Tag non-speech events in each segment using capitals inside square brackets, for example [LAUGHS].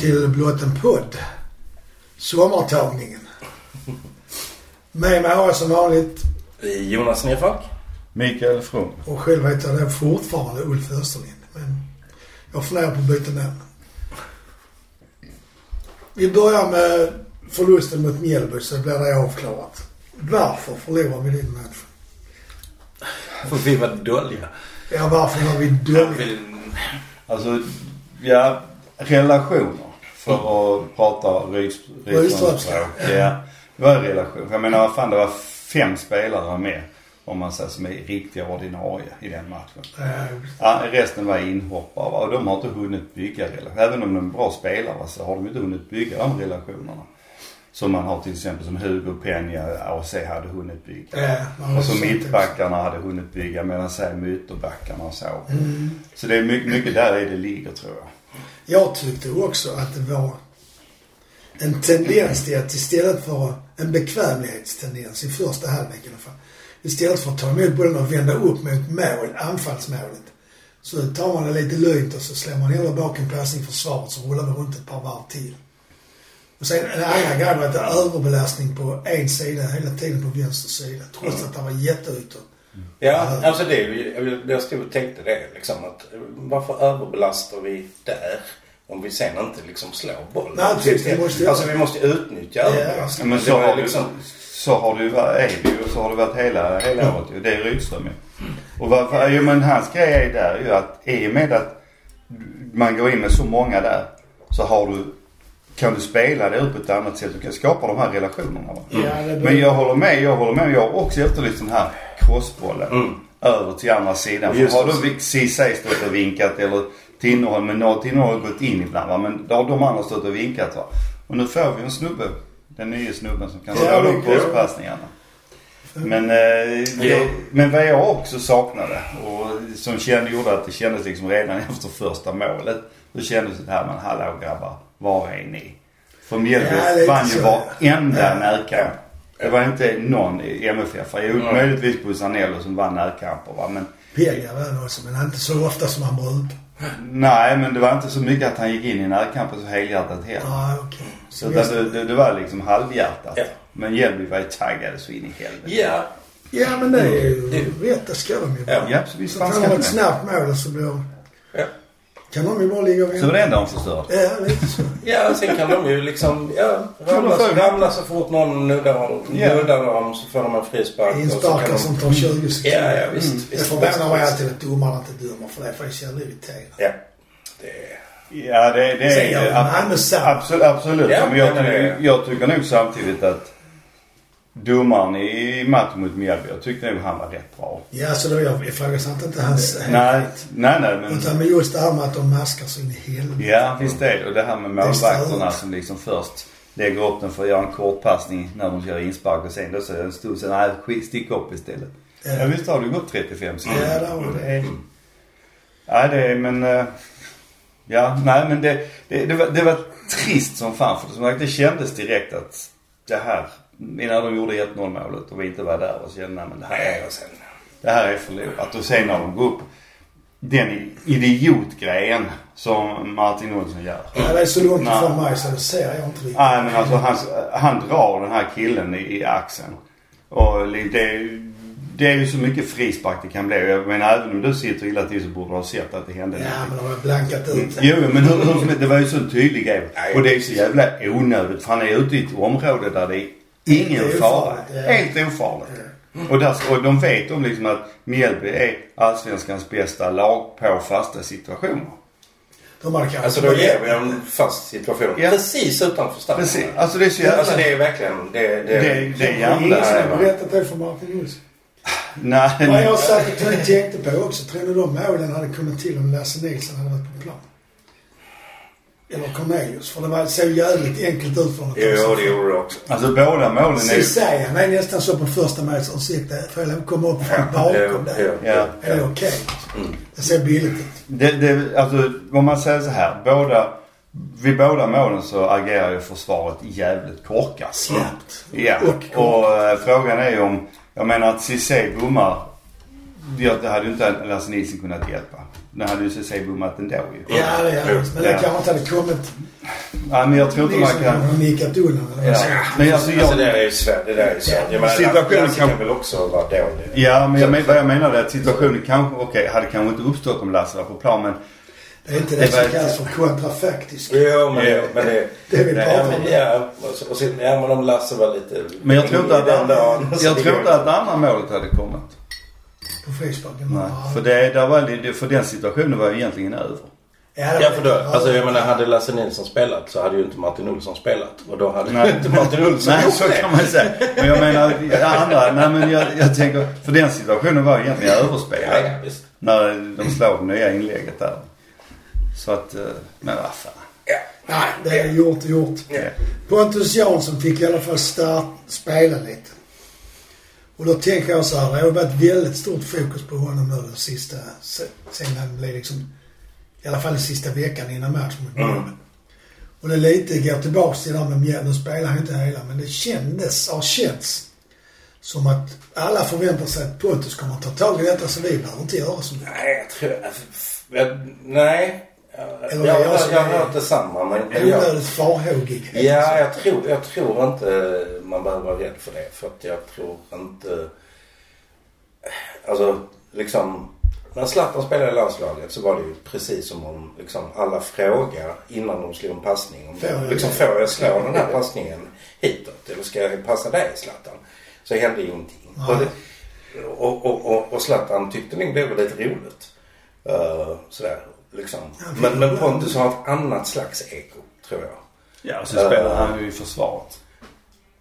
Till Blott en podd. Sommartagningen. Med mig har jag som vanligt Jonas Nerfalk. Mikael From. och själv heter jag fortfarande Ulf Österlind. Men jag funderar på att byta namn. Vi börjar med förlusten mot Mjällby så blir det avklarat. Varför förlorade vi den matchen? För vi var dåliga. Ja, varför var vi dåliga? Alltså, ja, relationer. För att prata Rydströms Rydströms, språk. ja. Det var en relation. Jag menar, fan det var fem spelare med. Om man säger som är riktiga ordinarie i den matchen. Ja, resten var inhoppare och de har inte hunnit bygga relationer. Även om de är bra spelare så har de inte hunnit bygga de relationerna. Som man har till exempel som Hugo Peña, AC hade hunnit bygga. Ja, och sånt mittbackarna hade hunnit bygga medan säg ytterbackarna och så. Mm. Så det är mycket, mycket där i det ligger tror jag. Jag tyckte också att det var en tendens till att istället för en bekvämlighetstendens i första halvlek i alla fall. Istället för att ta emot bollen och vända upp mot mål, anfallsmålet. Så tar man det lite lugnt och så slår man hellre bak en passning försvaret så rullar vi runt ett par varv till. Och sen en annan grej var att det överbelastning på en sida hela tiden på vänster sida. Trots att det var jätteytor. Ja, alltså det är ju, jag- jag stod och tänkte det liksom att varför överbelastar vi där? Om vi sen inte liksom slår bollen. Nej, precis, det måste Alltså vi måste utnyttja Ja, överbelasningen. Men Det så har, liksom, det, så har det ju varit, är det ju, och så har det varit hela, hela året ju. Det är Rydström ju. Och varför, jo men hans grej är där ju att i och med att man går in med så många där så har du, kan du spela det ut på ett annat sätt. Du kan skapa de här relationerna va. Blir- Men jag håller med, jag håller med. Jag har också efterlyst den här crossbollen. Mm. Över till andra sidan. För Just har det. då Ceesay stått och vinkat eller Tinnerholm, men Tinnerholm har gått in ibland va. Men då har de andra stått och vinkat va. Och nu får vi en snubbe, den nya snubben som kan Ja, slå det de crosspassningarna. Men, eh, det, Ja. men vad jag också saknade och som kände, gjorde att det kändes liksom redan [LAUGHS] efter första målet. Då kändes det här, men hallå grabbar, var är ni? För Mjällby Ja, vann ju varenda Ja. närkamp. Det var inte någon i MFF. Jo, Mm. möjligtvis Busanello som vann närkamper va. Men Pega var det också, men inte så ofta som han brukar. nej, men det var inte så mycket att han gick in i närkampen så helhjärtat heller. Ja, okej. Så det, det, det, det var liksom halvhjärtat. Ja. Men Mjällby var ju taggade så in i helvete. ja, Ja, men det är ju Det- rätt. Det ska de ju Ja. vara. Ja, så visst Så ska de ett det. snabbt mål och så blir, ja. Kan de ju bara ligga och Så var det enda de förstörde. Ja, lite så. [LAUGHS] Ja, sen kan de ju liksom, ja, ramla, få- ramla så fort någon nuddar, Ja. nuddar dem så får de en frispark. så Insparkar som tar 20 sekunder. Ja, ja visst. Det visst, förvånar mig alltid att domarna inte dömer för det är faktiskt jävla irriterande. Ja. Det, Ja, det, det Sen är gör ab- Malmö. Absolut, absolut. Ja, men jag, det jag tycker nog samtidigt att domaren i matchen mot Mjällby, jag tyckte nog han var rätt bra. Ja, så då jag ifrågasatte inte hans Nej, nej, nej men... Utan med just det här med att de maskar så in i helvete. Ja, visst det. Och det här med målvakterna som liksom först lägger upp den för att göra en kortpassning när de gör inspark och sen då så en stund sen, nej stick upp istället. Ja. Ja, visst har det gått 35 sekunder. Ja, det har det. är... Ja, det är men... eh, Ja, nej men det, det, det, var, det var trist som fan för det kändes direkt att det här, innan de gjorde 1-0 målet och vi inte var där och så kände men det här är, sen. det här är förlorat. Och sen när de går upp, den idiotgrejen som Martin Olsson gör. Ja, det är så långt ifrån mig så det ser jag inte riktigt. Nej men alltså han, han drar den här killen i, i axeln. Och det, det är ju så mycket frispark det kan bli. Jag menar även om du sitter illa till så borde du ha sett att det hände Ja, men de har blankat ut. Jo men hur, hur det var ju så en tydlig grej. Och det är så jävla onödigt för han är ute i ett område där det är ingen fara. ja. Helt ofarligt. Och, där, och de vet om liksom att Mjällby är allsvenskans bästa lag på fasta situationer. De hade kanske... Alltså då ger vi en fast situation. Ja. Precis utanför staden. Precis. Alltså det är så jävla... Alltså det är verkligen, det, det, det, det är Ingen som har berättat det för Martin Olsson. Nej, nej. jag satt och tänkte på också, tror ni de målen hade kommit till om Lasse Nilsson hade varit på plan? Eller Cornelius. För det var, såg jävligt enkelt ut för honom. Jo, det gjorde det också. Alltså båda målen är ju... Han är nästan så på första matchen. Ursäkta, får jag komma upp från bakom där? Ja. Är det okej? Mm. Det ser billigt ut. Det, det, alltså om man säger så här. Båda, vid båda målen så agerar ju försvaret jävligt korkat. Snabbt. Ja. Och, Och, eh, frågan är ju om, jag menar att Cissé bommar det, det hade ju inte Lasse Nilsson kunnat hjälpa. Nu hade ju CC bommat ändå ju. Ja, det är det. Men det Ja. kanske inte hade kommit. Ja, men jag tror inte man kan... har nickat undan. Ja. Men alltså Alltså det jag... där är ju svårt. Det där är ju svårt. Jag menar, Situationen kan- kan väl också vara dålig. Ja, men jag men, vad jag menar är att situationen kanske, okej, hade kanske inte uppstått om Lasse var på plan men Det är inte Det det var som kallas för kontrafaktisk. Jo, men det... Men det, Det vi pratar ja, om. ja, och sen, ja, men om Lasse var lite... Men jag tror inte att, den jag tror inte att det andra målet hade kommit. På frisparken. Nej. Ja. För, det, där var, det, för den situationen var ju egentligen över. Ja, det Ja för då, alltså jag menar hade Lasse Nilsson spelat så hade ju inte Martin Olsson spelat. Och då hade Nej. inte Martin Olsson Nej, så kan man säga. Men jag menar, det andra, nej men jag, jag tänker, för den situationen var ju egentligen Ja, överspelad. ja, visst. När de slår det nya inlägget där. Så att, eh, men vad fan. Ja. Nej, det är gjort och gjort. Ja. Pontus Jansson fick i alla fall start, spela lite. Och då tänker jag så här, det har varit väldigt stort fokus på honom nu den sista, se- sen han blev liksom, i alla fall den sista veckan innan matchen mot Mm. Malmö. Och det är lite, går tillbaks till det här med Mjäll, nu spelar han inte hela, men det kändes, har känts som att alla förväntar sig att Pontus kommer att ta tag i detta så vi behöver inte göra så mycket. Nej, jag tror... Jag, nej. Jag, Eller jag, jag jag, har hört detsamma. Men, Onödigt farhågig. ja, jag tror, jag tror inte man behöver vara rädd för det. För att jag tror inte... Alltså, liksom... När Zlatan spelade i landslaget så var det ju precis som om liksom, alla frågar innan de slog en passning. Om, Får jag liksom, får jag slå den här passningen hitåt? Eller ska jag passa dig Zlatan? Så hände ingenting. Nej. Och, det, och, och, och, och Zlatan tyckte nog det var lite roligt. Uh, sådär, liksom. Men, men Pontus har ett annat slags eko, tror jag. Ja, och så spelar han ju i försvaret.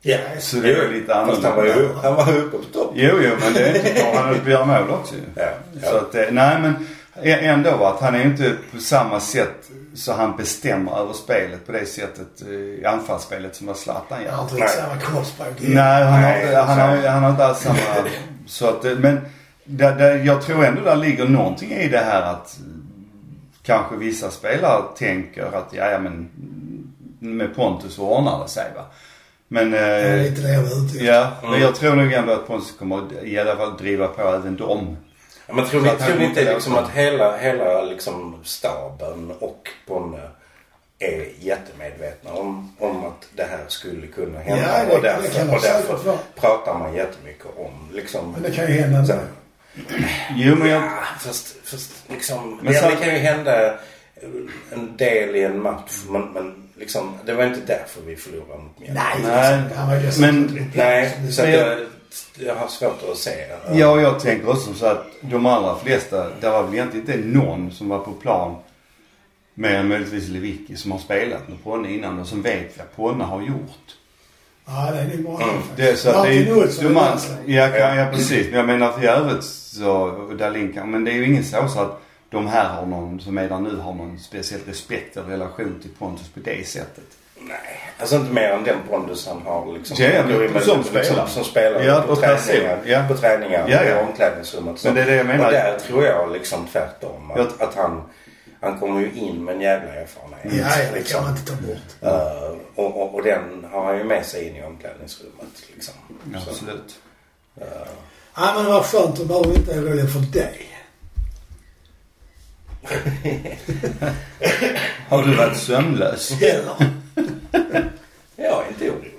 Ja, Så det är lite Fast han var ju annorlunda. han var uppe på topp. Jo, jo, men det är inte bra. Han hade göra mål också ju. Ja, ja. Så att, eh, nej men ändå att han är inte på samma sätt så han bestämmer över spelet på det sättet eh, i anfallsspelet som vad Zlatan Jag har gör. inte Nej. riktigt samma kroppsspråk. Nej, han har, Nej, inte, han, har, han har inte alls samma... så att, eh, men där, där, jag tror ändå där ligger någonting i det här att kanske vissa spelare tänker att ja, ja men med Pontus ordnar det sig va. Men... Det är Eh, lite det jag var ute efter. ja, men Mm. jag tror nog ändå att Pontus kommer att i alla fall driva på även dem. Ja, men tror ni, tror ni inte liksom att hela, hela liksom staben och Ponne är jättemedvetna om, om att det här skulle kunna hända. Ja, det- och det därför, kan det och därför pratar man jättemycket om liksom... Men det kan ju hända så Jo men jag... Ja, fast, fast liksom... Men ja, så- det kan ju hända en del i en match. Men, men liksom, det var inte därför vi förlorade mot Mjällby. Nej, Nej, ju men- Nej, så att Men jag- jag, har svårt att se. Ja, och jag tänker också så att de allra flesta, det var väl egentligen inte någon som var på plan mer än möjligtvis Lewicki som har spelat med Ponne innan och som vet vad Ponne har gjort. Ja, det är bra. Mm, Det så att det är ja, ja, precis. Men jag menar för i övrigt så, kan, men det är ju ingen så att de här har någon, som är där nu, har någon speciell respekt eller relation till Pontus på det sättet. Nej, alltså inte mer än den pondus han har liksom. Ja, ja, men som liksom, spelar. Som spelar Ja, på, och träningar, ja. på träningar Ja, ja. i omklädningsrummet. Men det är det jag menar. Och där tror jag liksom tvärtom. Att, Jag- att han, han kommer ju in med en jävla erfarenhet. Ja, ja, det liksom. kan man inte ta bort. Eh, och, och, och den har han ju med sig in i omklädningsrummet. Liksom. Ja, Så, absolut. Ja, men vad skönt. Då behöver vi inte vara oroliga för dig. [LAUGHS] Har du varit sömnlös? [LAUGHS] Eller? jag är inte orolig.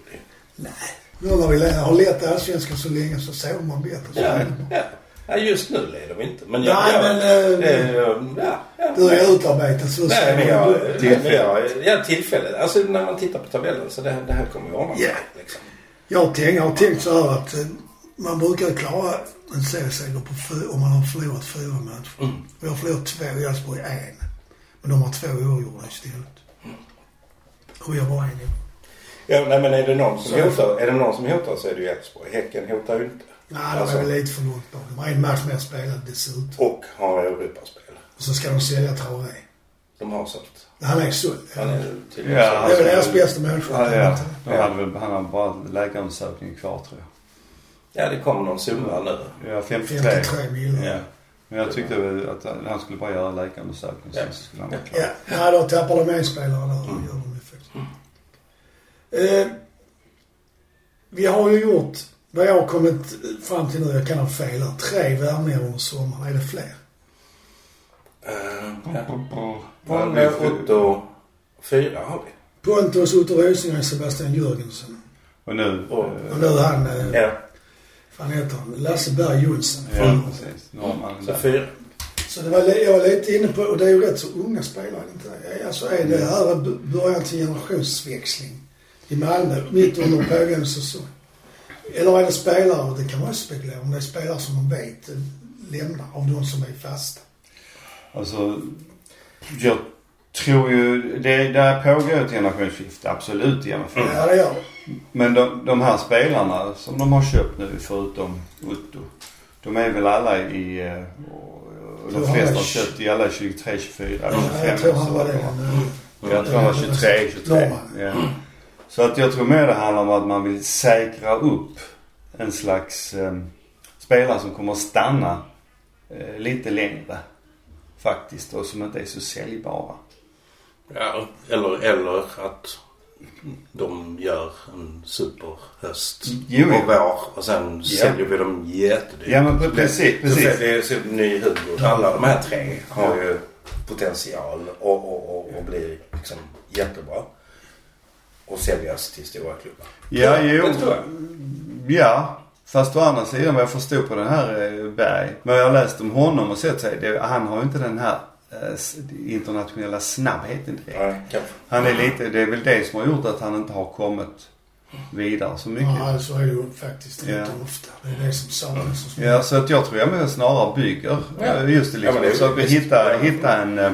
Nej. Nu när vi har lett allsvenskan så länge så sover man bättre. Ja, är det bra. ja. ja, just nu leder vi inte. Men jag, Nej, jag, men, eh, det, ja, ja. Du är utarbetad så Nej, men jag... Tillfället. Ja, tillfället. Alltså när man tittar på tabellen så det, det här kommer ju ordna sig. Ja. Liksom. Jag, tänk, jag har tänkt så här att eh, man brukar klara en serieseger om man har förlorat fyra matcher. Mm. Vi har förlorat två, Elfsborg en. Men de har två oavgjorda istället. Och vi har bara en i. Ja, nej, men är det någon som Så- hotar, är det någon som hotar så är det ju Elfsborg. Häcken hotar ju inte. Nej, de Alltså. är väl lite för långt bak. De har en match mer spelad dessutom. Och har Europaspel. Och så ska de sälja Traoré. De har sålt. Han är såld. Han är Ja. Det är väl deras bästa människa. Ja, ja. De Ja. hade väl, han har bara läkarundersökningen kvar tror jag. Ja, det kommer någon summa nu. Ja, 53. 53 miljoner. Ja. Men jag tyckte väl att han skulle bara göra läkarundersökning sen Ja. så skulle han vara klar. Ja, ja då tappar de en spelare där. Mm. Gör de ju faktiskt. Eh, vi har ju gjort Vad jag har kommit fram till nu, jag kan ha fel här, tre värvningar under sommaren. Är det fler? Ponne, vi- Otto. Fyra har vi. Pontus, Otto Rosengren, Sebastian Jörgensen. Och nu... Och- eh, Och nu han, eh, Ja, vad heter han? Lasse Berg Jonsson. Ja, precis. Norrmannen så där. fyra. Så det var, jag var lite inne på, och det är ju rätt så unga spelare, inte det? Alltså är det här början till generationsväxling i Malmö mitt under pågående säsong? Eller är det spelare, det kan man ju spekulera om, det är spelare som man vet lämnar av de som är fasta. Alltså, jag tror ju... Det, där pågår ett generationsskifte, absolut i MFF. Ja, det gör det. Men de, de här spelarna som de har köpt nu, förutom Otto. De är väl alla i... eh, Och, de flesta har köpt i alla 23, 24, Ja, 25. jag tror han så var det. Jag tror han var 23, 23. Norrman. Ja. Så att jag tror mer det handlar om att man vill säkra upp en slags eh, spelare som kommer att stanna eh, lite längre. Faktiskt. Och som inte är så säljbara. Ja, eller, eller att de gör en superhöst Jo, och jo. vår och sen Ja. säljer vi dem jättedyrt. Ja, men pre- precis, Så precis. Det är så ny Hugo. Alla de här tre har ju potential och, och, och, och blir liksom jättebra. Och säljas till stora klubbar. Ja, jo. Tror jag. Ja. Fast å andra sidan vad jag förstod på den här eh, Berg. Vad jag har läst om honom och sett sig. Det, han har ju inte den här eh, internationella snabbheten direkt. Kanske. Han är lite, det är väl det som har gjort att han inte har kommit vidare så mycket. Ja, så är det ju faktiskt Ja. ofta. Det är det som saknas. Ja, så att jag tror jag mer snarare bygger Ja. eh, just det Ja, liksom. är- så att vi visst. hitta, hitta en, eh,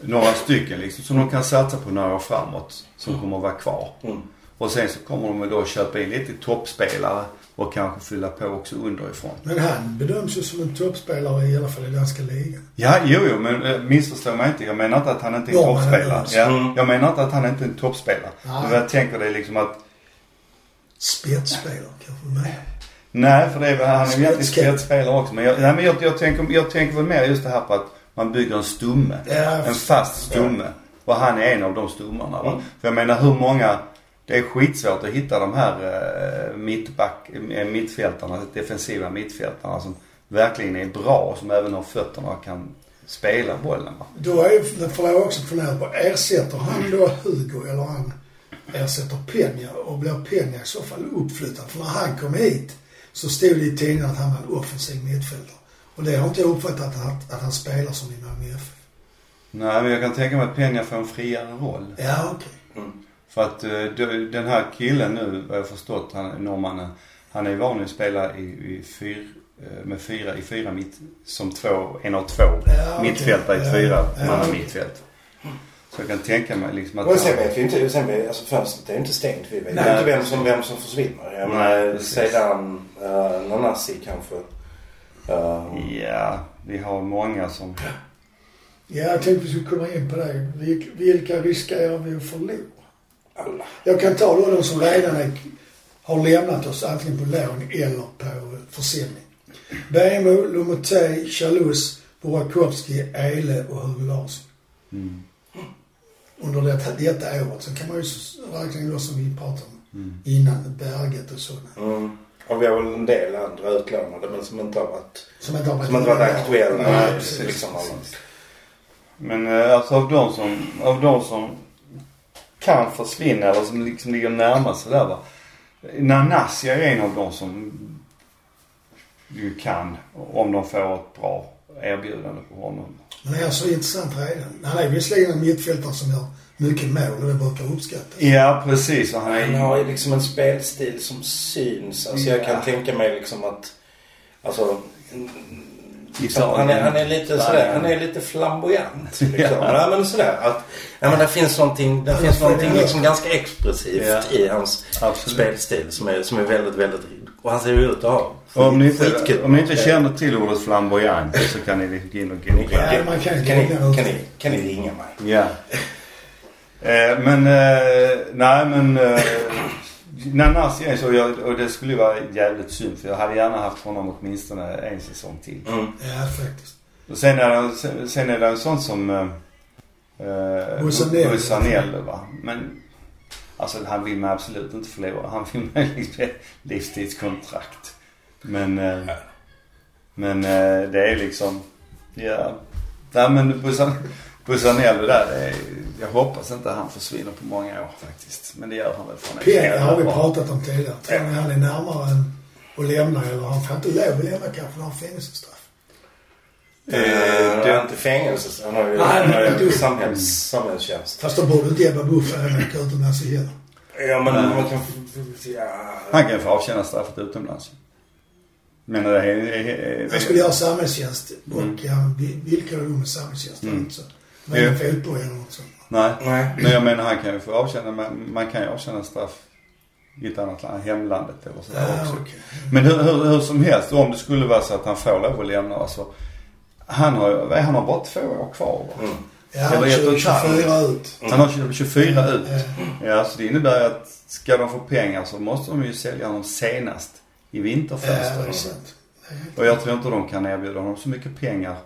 några stycken liksom som de kan satsa på några år framåt. Som kommer att vara kvar. Mm. Och sen så kommer de då köpa in lite toppspelare och kanske fylla på också underifrån. Men han bedöms ju som en toppspelare i alla fall i danska ligan. Ja, jo, jo, men eh, missförstå mig inte. Jag menar inte att han inte är en Ja, toppspelare. Ja, Mm. jag menar inte att han inte är en toppspelare. Nej. Men jag tänker det är liksom att Spetsspelare kanske med. Nej, för det är, väl- han är ju egentligen spetsspelare också. Men, jag, nej, men jag, jag, tänker, jag tänker väl mer just det här på att man bygger en stumme. Ja, En fast stumme. Och han är en av de stummarna. Va? Mm. För jag menar hur många... Det är skitsvårt att hitta de här eh, mittback, eh, mittfältarna, defensiva mittfältarna som verkligen är bra och som även har fötterna kan spela bollen. Va? Då är får jag också fundera på, ersätter han då Hugo eller han ersätter Peña och blir Peña i så fall uppflyttad? För när han kom hit så stod det i tidningen att han var en offensiv mittfältare. Och det har inte jag uppfattat att, att han spelar som i Malmö FF. Nej, men jag kan tänka mig att Peña får en friare roll. Ja, okej. För att eh, den här killen nu, vad jag förstått, han, norrmannen, han är van att spela i, i fyr, eh, med fyra, i fyra mitt, som två, en av två Ja, mittfältare i ett Ja, fyra ja, manna okej. mittfält. Så jag kan tänka mig liksom att Och sen vet vi inte, sen vet, alltså fönstret är ju inte stängt. Vi vet Nej, inte vem som, vem som försvinner. Jag menar, sedan uh, Nanasi kanske. Uh, ja, vi har många som, Ja, jag tänkte vi skulle komma in på det. Vil- Vilka riskerar vi att förlora? Alla. Jag kan ta då de som redan är, har lämnat oss antingen på lån eller på försäljning. Bemo, Lomotey, Chalus, Burakovsky, Ele och Hugo Larsson. mm, Under detta, detta året. Sen kan man ju räkna då som vi pratade om mm. innan, Berget och sådana. Mm. Och vi har väl en del andra utlånade men som inte har varit, Som inte har varit som inte varit aktuella. Nej, precis. liksom, alla. Men eh, alltså av de som, av de som kan försvinna eller som liksom ligger närmast sådär va. Nanasi är en av de som ju kan om de får ett bra erbjudande på honom. Men han är så intressant redan. Han är visserligen en mittfältare som gör mycket mål och det brukar uppskattas. Ja precis han Han har är ju liksom en spelstil som syns. Alltså jag Ja. kan tänka mig liksom att, alltså Liksom, han, är, han är lite sådär, han är lite flamboyant. [LAUGHS] Liksom. ja. men sådär att, ja men det finns någonting, det finns någonting liksom ganska expressivt Ja. i hans Absolut. spelstil som är, som är väldigt, väldigt, och han ser ju ut att ha Om ni, inte, om ni inte känner till ordet flamboyant så kan ni gå in och googla. Ja, man kan ju kan, ni, googla kan, det. ni, kan ni ringa mig? Ja. Eh, men, eh, nej men. Eh, Nanasi är så, jag, och det skulle ju vara jävligt synd för jag hade gärna haft honom åtminstone en säsong till. Mm. Ja, faktiskt. Och sen är det, sen, sen är det en sån som... Eh, eh. Bussanello va. Men Alltså han vill man absolut inte förlora. Han vill möjligtvis [LAUGHS] ett livstidskontrakt. Men, eh, men eh, det är liksom, ja. Nej men Bussan, Bussanello där, det är, jag hoppas inte han försvinner på många år faktiskt. Men det gör han väl är Pengar har vi bra. pratat om tidigare. Tror ni han är närmare än att lämna eller han får inte lov att lämna kanske när han har fängelsestraff? Eh, det är inte fängelse. Han har ju, Nej, han har men ju du- samhälls, samhällstjänst. Fast då borde inte Ebba Busch åka utomlands heller. Ja men man kan... Ja. Han kan få avtjäna straffet utomlands. Men det är... Han skulle göra samhällstjänst och Mm. han villkorade med samhällstjänst. Mm. Mm. Så. Men Ja. en fotboll eller något sånt. Nej. Nej. Men jag menar han kan ju få avtjäna, man, man kan ju avtjäna straff i ett annat land, hemlandet eller sådär Ja, också. okej. Men hur, hur, hur som helst, om det skulle vara så att han får lov att lämna alltså. Han har han har bara två år kvar va? Mm. Ja, han Eller ett och ett halvt. 24 ut. Han har 20 24 ut. Ja. Ja, så det innebär ju att ska de få pengar så måste de ju sälja honom senast i Ja, vinterfönstret. helt Och jag tror inte de kan erbjuda honom så mycket pengar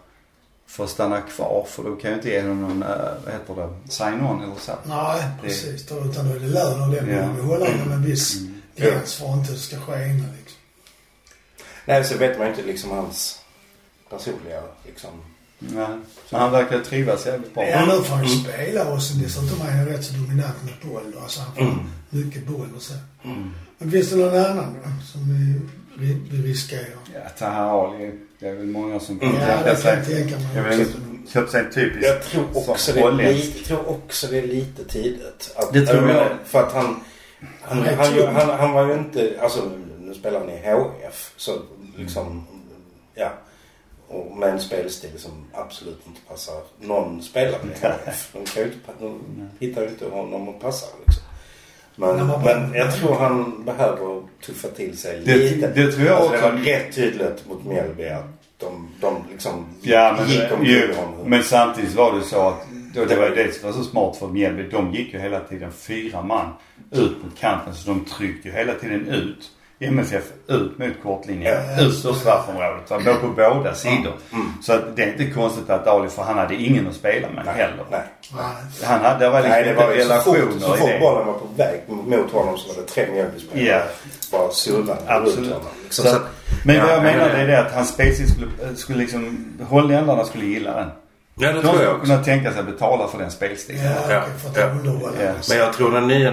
för att stanna kvar. För då kan ju inte ge honom någon, äh, vad heter det, sign-on eller så. Nej, Det- precis. Då, utan då är det lön och den Ja. vill vi hålla inom en viss Mm. gräns för att inte det ska ske innan liksom. Nej, så vet man ju inte liksom hans personliga liksom... Nej. Men han verkar trivas jävligt bra. Ja, nu får han ju spela och sen dessutom är han rätt så dominant med boll. då. Alltså han får Mm. mycket boll och så. Mm. Men finns det någon annan då som vi, vi, vi riskerar? Ja, Taha Ali. Det är väl många som kan Mm. Ja, det kan jag tänka mig också. sig en typisk Jag tror också, det är, jag tror också det är lite tidigt. Att, Det tror jag jag. För att han... Han, Han han, han, han var ju inte... Alltså nu spelar han i HF. Så liksom... Ja. Och med en spelstil som absolut inte passar någon spelare. [LAUGHS] De, kan ju inte, de hittar ju inte honom att passa liksom. Men, man- men jag tror han behöver tuffa till sig Det- lite. det tror jag alltså, också. Det var rätt tydligt mot Mjällby att de, de liksom Ja men, gick omkull ju, honom. men samtidigt var det så att då, det var ju det som var så smart för Mjällby. De gick ju hela tiden fyra man ut mot kanten så de tryckte ju hela tiden ut MFF ut mot kortlinjen. Ja. Ut ur straffområdet. Va? Både på båda sidor. Mm. Så det är inte konstigt att Ali, för han hade ingen att spela med Nej, heller. nej. Han hade, det var liksom Nej, det var ju så fort, relationer så fort bollen var på väg mot honom så var det tre Mjällbyspelare. Ja. Bara surrande Absolut. runt honom. Så, Så men Ja, vad jag menar men det är det- att hans spelstil skulle, skulle liksom, holländarna skulle gilla den. Ja, det De tror jag skulle också. kunna tänka sig betala för den spelstilen. Ja, Ja, att ja. Ja. Men jag tror den nya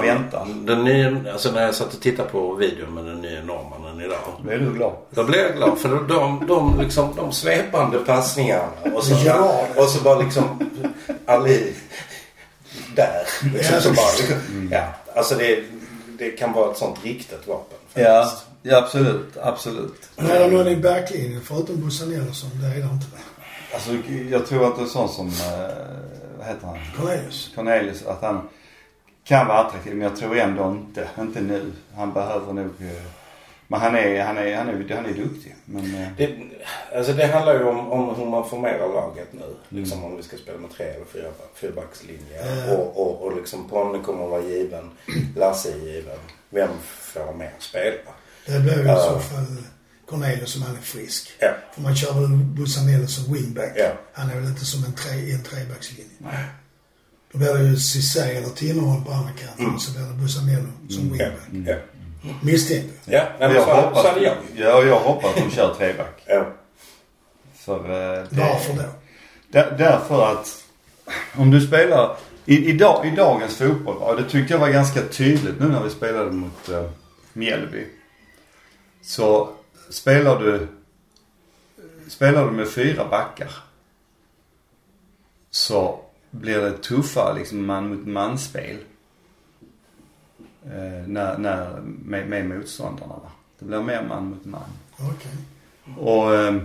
väntar. Den nya, alltså när jag satt och tittade på videon med den nya norrmannen idag. Då är du glad. Då blev jag glad för de, de, de, liksom, de svepande passningarna. Och så, Ja. och så bara liksom Ali där. Liksom, Ja, så det- bara, liksom, ja, alltså det, det kan vara ett sånt riktigt vapen. Ja, faktiskt. ja absolut. Absolut. Men är det någon i backlinjen förutom Bussanello som det är det inte? Alltså jag tror att det är sån som, eh, vad heter han? Cornelius? Cornelius, att han kan vara attraktiv men jag tror ändå inte, inte nu. Han behöver nog, eh, men han är, han är, han är, han är duktig. Men eh, Det, alltså det handlar ju om, om hur man formerar laget nu. Mm. Liksom om vi ska spela med tre eller fyra, fyrbackslinje. Ja. Och, och, och liksom Ponne kommer att vara given. Lasse är given. Vem får mer spela? Det blir ju i så fall Cornelius som han är frisk. Ja. För man kör väl Bussanello som wingback. Ja. Han är väl inte som en, tre, en trebackslinje. Då blir det ju Cissé eller Tinnerholm på andra kanten Mm. så blir det Bussanello som Ja. wingback. Ja. Misstänker Ja, nej, men jag så, hoppas, så jag. ja, jag hoppas att de kör treback. Ja. För eh, det, Varför då? Där, därför att om du spelar i, i, dag, i dagens fotboll, och det tyckte jag var ganska tydligt nu när vi spelade mot uh, Mjällby. Så spelar du, spelar du med fyra backar så blir det tuffare liksom man mot manspel. Uh, när, när, med, med motståndarna va. Det blir mer man mot man. Okej. Och eh,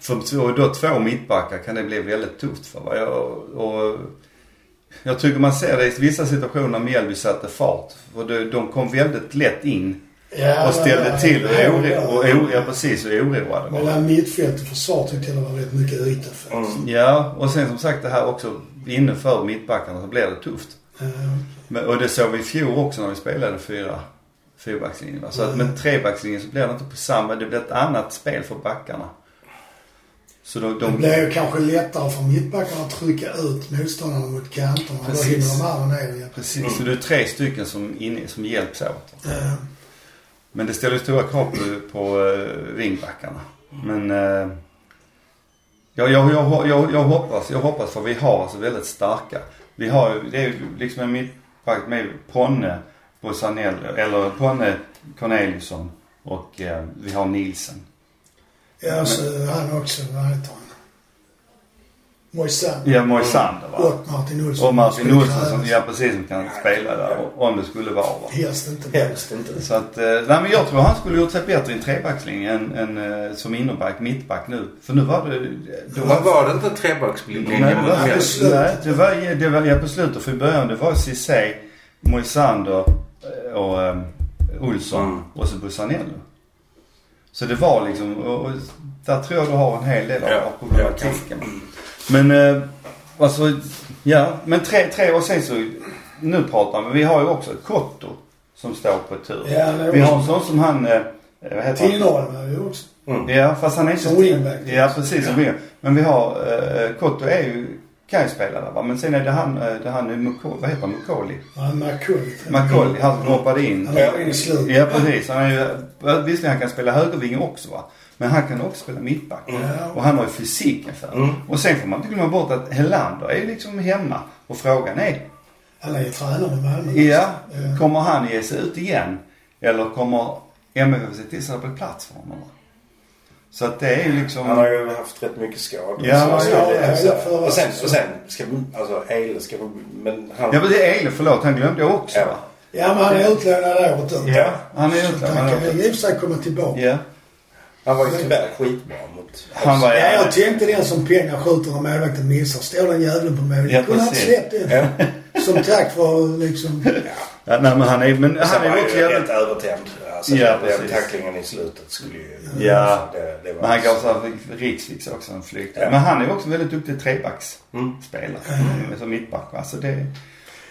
för då två mittbackar kan det bli väldigt tufft för. Va? Jag, och, jag tycker man ser det i vissa situationer när Mjällby satte fart. För de, de kom väldigt lätt in Ja, och ställde men- till och, ja, oro, ja. och, oro, ja, precis, och oroade. va? Mellan mittfält och försvar tyckte jag det var rätt mycket yta. Mm. Ja, och sen som sagt det här också inne för mittbackarna så blir det tufft. Ja. Men, och det såg vi i fjol också när vi spelade fyra fyrbackslinjen. Så att med trebackslinjen så blir det inte på samma, det blir ett annat spel för backarna. Så de, Det de, blir ju kanske lättare för mittbackarna att trycka ut motståndarna mot kanterna. Då Precis. hinner de andra ner hjälpa. precis, så det är tre stycken som, inne, som hjälps åt. Eh, men det ställer stora krav på, på vingbackarna. Men jag, jag, jag, jag, jag hoppas, jag hoppas för vi har alltså väldigt starka. Vi har ju, det är ju liksom en mittback med Ponne, Bosanell, eller Ponne Corneliusson och eh, vi har Nielsen. Ja, så han också. Vad heter han? Moisander. Ja, Moisander va? Och Martin Olsson. Och Martin Olsson som, ja precis, som kan spela där om det skulle vara va. Helst inte. Helst inte. Så att, eh, nej men jag tror han skulle gjort sig bättre i en trebackslinje än, än eh, som innerback, mittback nu. För nu var det... det Men var det inte en trebackslinje Nej, det var, nej, det var, det var, ja på slutet för i början det var Ceesay, Moisander eh, och um, Olsson Mm. och så Busanello. Så det var liksom, och, och där tror jag du har en hel del av, Ja, problematiken. Men eh, alltså, ja, men tre, tre och sen så, nu pratar vi, vi har ju också ett Kotto som står på tur. Ja, är Vi har en sån som han, eh, vad heter han? Tinnerholm är ju också. Mm. Ja, fast han är inte... Wingback. Ja, precis som wingback. Men vi har, eh, Kotto är ju, kan ju spela där va. Men sen är det han, eh, det han, Muko, vad heter han, Mukoli? Ja. Macaulay, han som hoppade in. Han var in i slutet. Ja, precis. Han är ju, visserligen han kan spela högervinge också va. Men han kan också spela mittback. Ja. Och han har ju fysiken för det. Mm. Och sen får man inte glömma bort att Helander är ju liksom hemma. Och frågan är, Han är ju tränare med Malmö. ja, Ja. kommer han ge sig ut igen? Eller kommer MFF se till så att det blir plats för honom? Så att det är ju liksom... Han har ju haft rätt mycket skador. Ja, Så- ja, ja, så- ja, förra och sen, och sen ska vi, alltså Eile ska vi, men han... Ja men det är Eile, förlåt. Han glömde jag också Ja. va? Ja, men han är utlånad året ut. Ja, han är utlånad Han kan året ju i och för sig komma tillbaka. Ja. Han var ju tyvärr skitbra mot Han var- Ja, jag tänkte den som pengar skjuter när målvakten missar. Står den jäveln på mål. Ja, Kunde han släppt det? Ja. Som tack för liksom... ja nej men han är, men han är han också ju jävligt... rätt övertänd. Alltså, Ja, den precis. tacklingen i slutet skulle ju... Ja. Det, det var Men han gav så här Riksviks också en flykt. Ja. Men han är också väldigt duktig trebacksspelare. Mm. Som mittback va. Så det...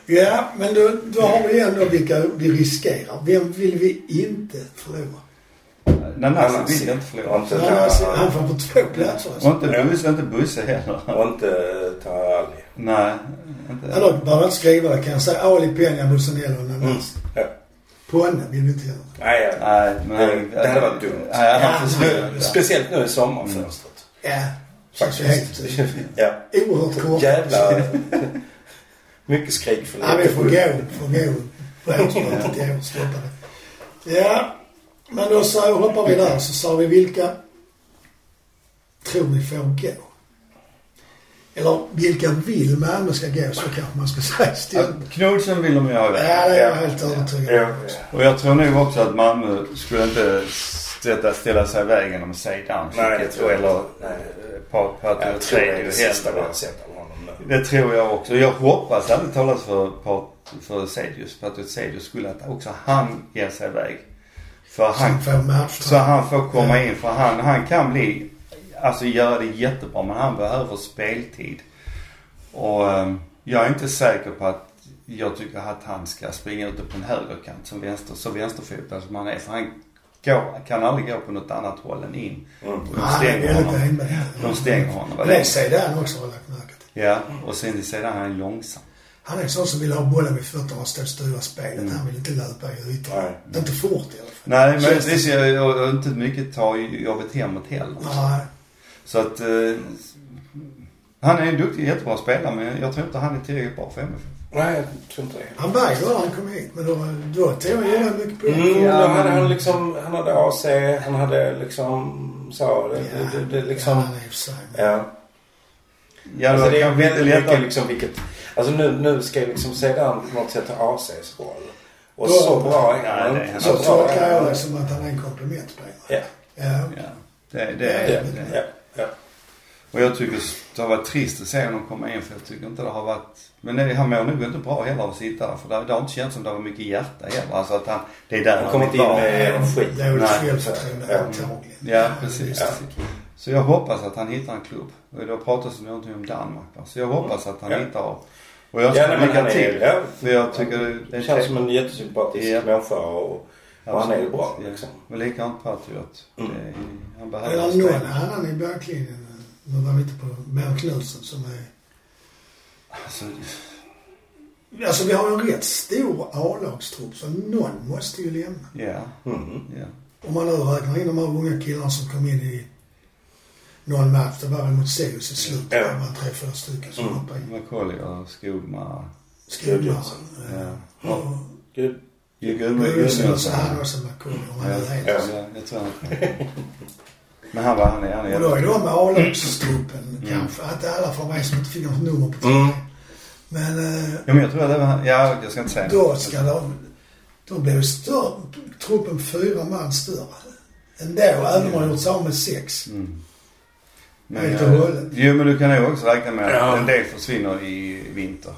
Ja, men då, då har vi ändå vilka vi riskerar. Vem vill vi inte förlora? Nanasi Nanasi. vill jag inte Och förlora. inte alltså, ta- han får på två platser Och alltså. inte Busse, inte Busse heller. Och inte ta Ali. Nej, inte. Eller behöver inte skriva det kan jag säga. Ali Peña, Bolsonaro och Nanas. Ja. Ponne vill vi inte göra. Nej, ja. Nej, men. Det- det hade varit dumt. Nej, Ja. Nu, speciellt nu i sommarfönstret. Ja, känns ju helt... Ja. Oerhört kort. Jävla... [LAUGHS] Mycket skrik för Ja, vi får gå. Får gå. Rättsmötet i år. Stoppa det. Ja, men då så hoppar vi där. Så sa vi vilka tror vi får gå? Eller vilka vill Malmö ska gå? Så kanske man ska säga Ja, istället. Knudsen vill de ju ha Ja, det är jag helt övertygad Ja. Och jag tror nog också att Malmö skulle inte ställa, ställa sig i vägen om Zeidan Nej, det tror jag eller inte. Nej. Pat- Jag Patriot tror det det sista har sett av honom nu. Det tror jag också. Jag hoppas ärligt talat för, Pat- för Sedius, Patriot Sedius skulle att också han ger sig iväg. För han, får match. så han får komma in. För han, han kan bli, alltså göra det jättebra men han behöver speltid. Och ehm, jag är inte säker på att jag tycker att han ska springa ute på en högerkant som vänster, så vänsterfotad som han är. För han går, kan aldrig gå på något annat håll än in. Mm. De Han är stänger honom. De stänger honom. det ser han också har jag lagt märke till. Ja, och sen sedan är han långsam. Han är en sån som vill ha bollen vid fötterna och stå och styra spelet. Mm. Han vill inte löpa i ytan. Nej. Inte fort i alla fall. Nej, men Känns det ser jag inte mycket ta jobbet hemåt heller. Nej. Så att eh, han är en duktig, jättebra spelare men jag tror inte han är tillräckligt bra för MFF. Nej, jag tror inte det. Han vägde när han kom hit. Men då, då tog han rätt mycket på Mm, Ja, då men- hade han liksom, han hade AC, han hade liksom så. Det, det, det, det liksom, Ja, han är i och för sig. ja. Ja, alltså det är väldigt mycket liksom vilket, alltså nu, nu ska jag liksom sedan på något sätt ta ACs roll. Och Då- så bra är Ja, han det är inte. han. Så Så bra tolkar är jag han det som att han är en komplementspelare. Ja, Ja. Ja, det, det ja, är det. ja, ja. Och jag tycker det har varit trist att se honom komma in för jag tycker inte det har varit... Men det, han mår nog inte bra heller av att sitta där för det, det har inte känts som det var mycket hjärta heller. Alltså att han, det är där Han kommer inte vill in med energi. Nej. självförtroende Ja. antagligen. Ja, precis. Ja. Så jag hoppas att han hittar en klubb. Och då pratas det någonting om Danmark? Så jag hoppas att han Ja. hittar... Och jag Ja, nej, men lycka han är, till. ja, För jag tycker det, det det känns som en jättesympatisk Ja. människa och, och han är ju bra liksom. Och likadant Patriot. Mm. Det är- Han behöver Eller spela. någon annan i backlinjen. Nu var vi inte på Björn Knutsen som är... Alltså, Alltså vi har ju en rätt stor A-lagstrupp så någon måste ju lämna. ja. Mm. ja. Om man nu räknar in de här unga killarna som kom in i någon match. Det var väl mot Sirius i slutet. Ja. Det var tre, fyra stycken som Mm. hoppade in. Macaulay och Skogmar. Skolmaren. Ja. Och Gud. Gudmundsson så han också McCoy om han Ja, är helt. ja, jag tror han Men han var, han är, han är Och då är de A-lagstruppen Mm. kanske. Att alla får med som inte fick något nummer på Mm. tröjan. Men eh, Ja men jag tror att det var han. Ja, jag ska inte säga då ska de... Då ju större, truppen fyra man större. Ändå, även om man har gjort sig av med sex. Mm. Helt och eh, hållet. Jo men du kan nog också räkna med att Ja. en del försvinner i vinter.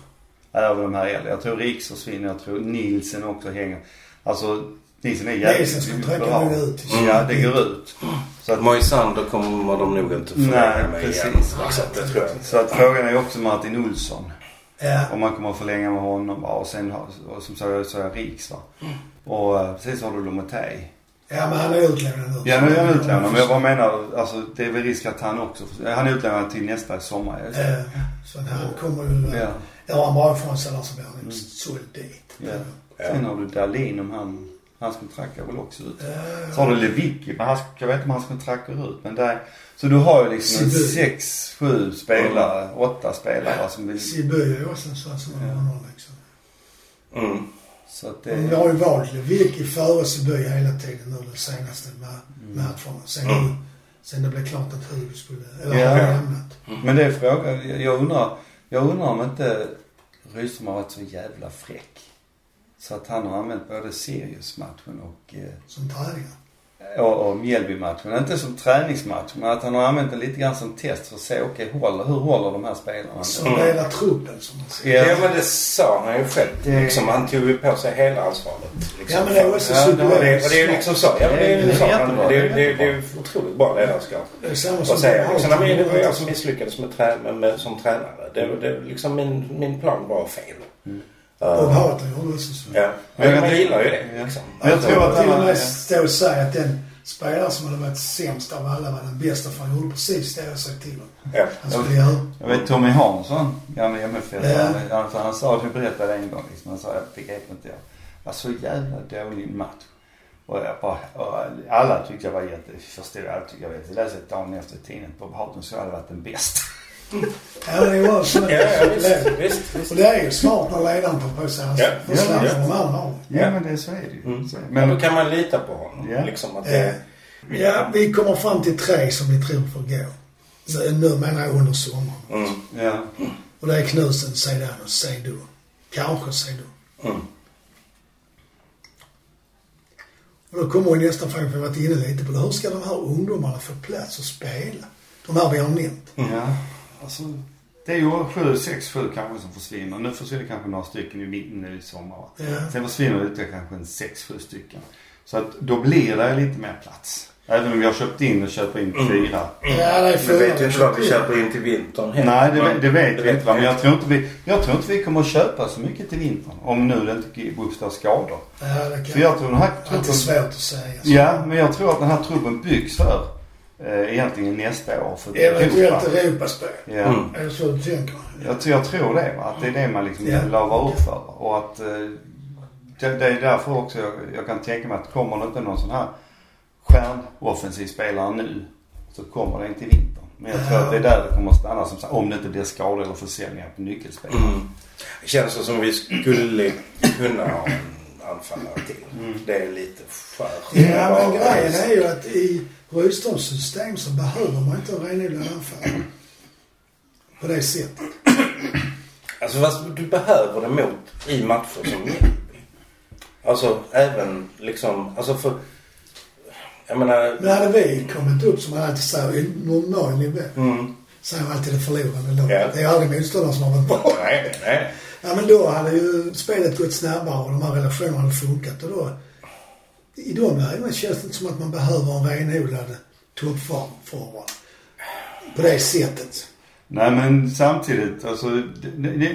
Även de här äldre. Jag tror Riks försvinner. Jag tror Nielsen också hänger. Alltså Nielsen är jävligt bra. ut till Ja, det går ut. Så att, Moisander kommer de nog inte förlänga med igen. precis. Liksom, det tror jag så att frågan är ju också Martin Olsson. Ja. Om man kommer att förlänga med honom. Och sen och som sagt så är Riks va. Och eh, precis så har du Lomotey. Ja, men han är utlånad nu. Ja nu är han utlånad men jag bara menar alltså det är väl risk att han också, han är utlånad till nästa sommar. Ja. Så han kommer ju... Ja. Ja, han bra ifrån sig eller så blir han Mm. såld dit. Ja. Ja. Sen har du Dahlin om han, hans kontrakt går väl också ut. Eh, Så har du Lewicki, men jag vet inte om hans kontrakt går ut. Men där, så du har ju liksom Sibu. sex, sju spelare, åtta spelare som vill... Sibu är ju också en sån som har Ja. honom liksom. Mm. Så att Men Vi det... har ju valt Lewicki före Sibu hela tiden nu de senaste ma- Mm. matcherna. Sen, nu, sen det blev klart att Hugo skulle, eller Ja. har lämnat. Men det är frågan, jag- undrar, jag undrar om inte Rydström har varit så jävla fräck. Så att han har använt både Sirius-matchen och, eh, Som träningar. Och, och Mjällby-matchen. Inte som träningsmatch, men att han har använt det lite grann som test för att se, okej, håller, hur håller de här spelarna? Sondera truppen som man säger. Ja men det sa han ju själv. Det- Liksom, han tog ju på sig hela ansvaret. Liksom, Ja men det är också Ja, det Och det, och det är ju liksom så. Ja, men det är ju Det så. Det är det är- det är ju otroligt bra ledarskap. Det är samma som säga liksom, "Nej, men det var jag som misslyckades med trä, med, med, som tränare. Det, det, liksom min, min plan var fel. Mm. Bob Houghton gjorde också så. ja. Men jag man gillar ju det liksom. Men jag tror att till och han... med stå och säga att den spelare som hade varit sämst av alla var den bästa för han gjorde precis det jag sagt till honom. Ja. Han skulle göra. Jag vet Tommy Hansson, gamla MFF, Ja. han, han, han sa det, berättade en gång liksom. Han sa, jag begrep inte jag. var så jävla dålig match. Och jag bara, och alla tyckte jag var jätte, förstod jag, alla tyckte jag vet. Jag läste ett dagen efter tidningen på Houghton så hade varit den bästa. Ja men det var så. Ja, ja, visst, visst, visst. Och det är ju smart när ledaren tar på sig hans Ja. förslag Ja, ja, har. Ja, Ja. men det, så är det ju. Mm. Så, Men då kan man lita på honom. Ja. Liksom att Eh, det, Ja, vi kommer fram till tre som vi tror får gå. Nu, nu menar jag under sommaren. mm, ja. Och det är Knutsen, Zeidan och Seidu. Kanske Seidu. mm. Och då kommer vi nästa fråga, för vi har varit inne lite på det. Hur ska de här ungdomarna få plats att spela? De här vi har nämnt. ja. Alltså, det är ju sju, sex, sju kanske som försvinner. Nu försvinner kanske några stycken i mitten nu i sommar. Ja. Sen försvinner det ut kanske en sex, sju stycken. Så att då blir det lite mer plats. Även om vi har köpt in och köper in fyra. Ja, det är Vi fyra. vet ju inte vad vi köper in till vintern heller. Nej, det, vet- det vet Det vi inte vi Men jag inte. tror inte vi, jag tror inte vi kommer att köpa så mycket till vintern. Om nu det inte uppstår skador. Ja, det kan För jag tror den här Alltid truppen... svårt att säga. så. Ja, men jag tror att den här truppen byggs för egentligen nästa år. För Eventuellt Europa. Europaspel. Ja. Mm. Är det så du tänker? Jag, tror- jag tror det va. Att det är det man liksom Ja. lavar upp för. Och att eh, det, det är därför också jag, jag kan tänka mig att kommer det inte någon sån här stjärnoffensiv spelare nu så kommer det inte i vintern. Men jag tror att det är där det kommer att stanna som sagt, om det inte blir skador eller försäljningar på nyckelspel. Mm. Det känns så som vi skulle kunna ha en anfallare till. Mm. Det är lite för Ja, men grejen är ju att i Rydströms system så behöver man inte en renodlad anfallare. På det sättet. Alltså fast du behöver det mot i matcher som Mjällby. Alltså även liksom, alltså för... Jag menar... Men hade vi kommit upp, som man alltid säger, i normal nivå. Mm, Säger alltid det förlorande laget. Ja. Det är aldrig motståndaren som har varit bra. nej, nej. Ja men då hade ju spelet gått snabbare och de här relationerna hade funkat och då... I de lägena känns det inte som att man behöver en renodlad toppforward. På det sättet. Nej men samtidigt, alltså,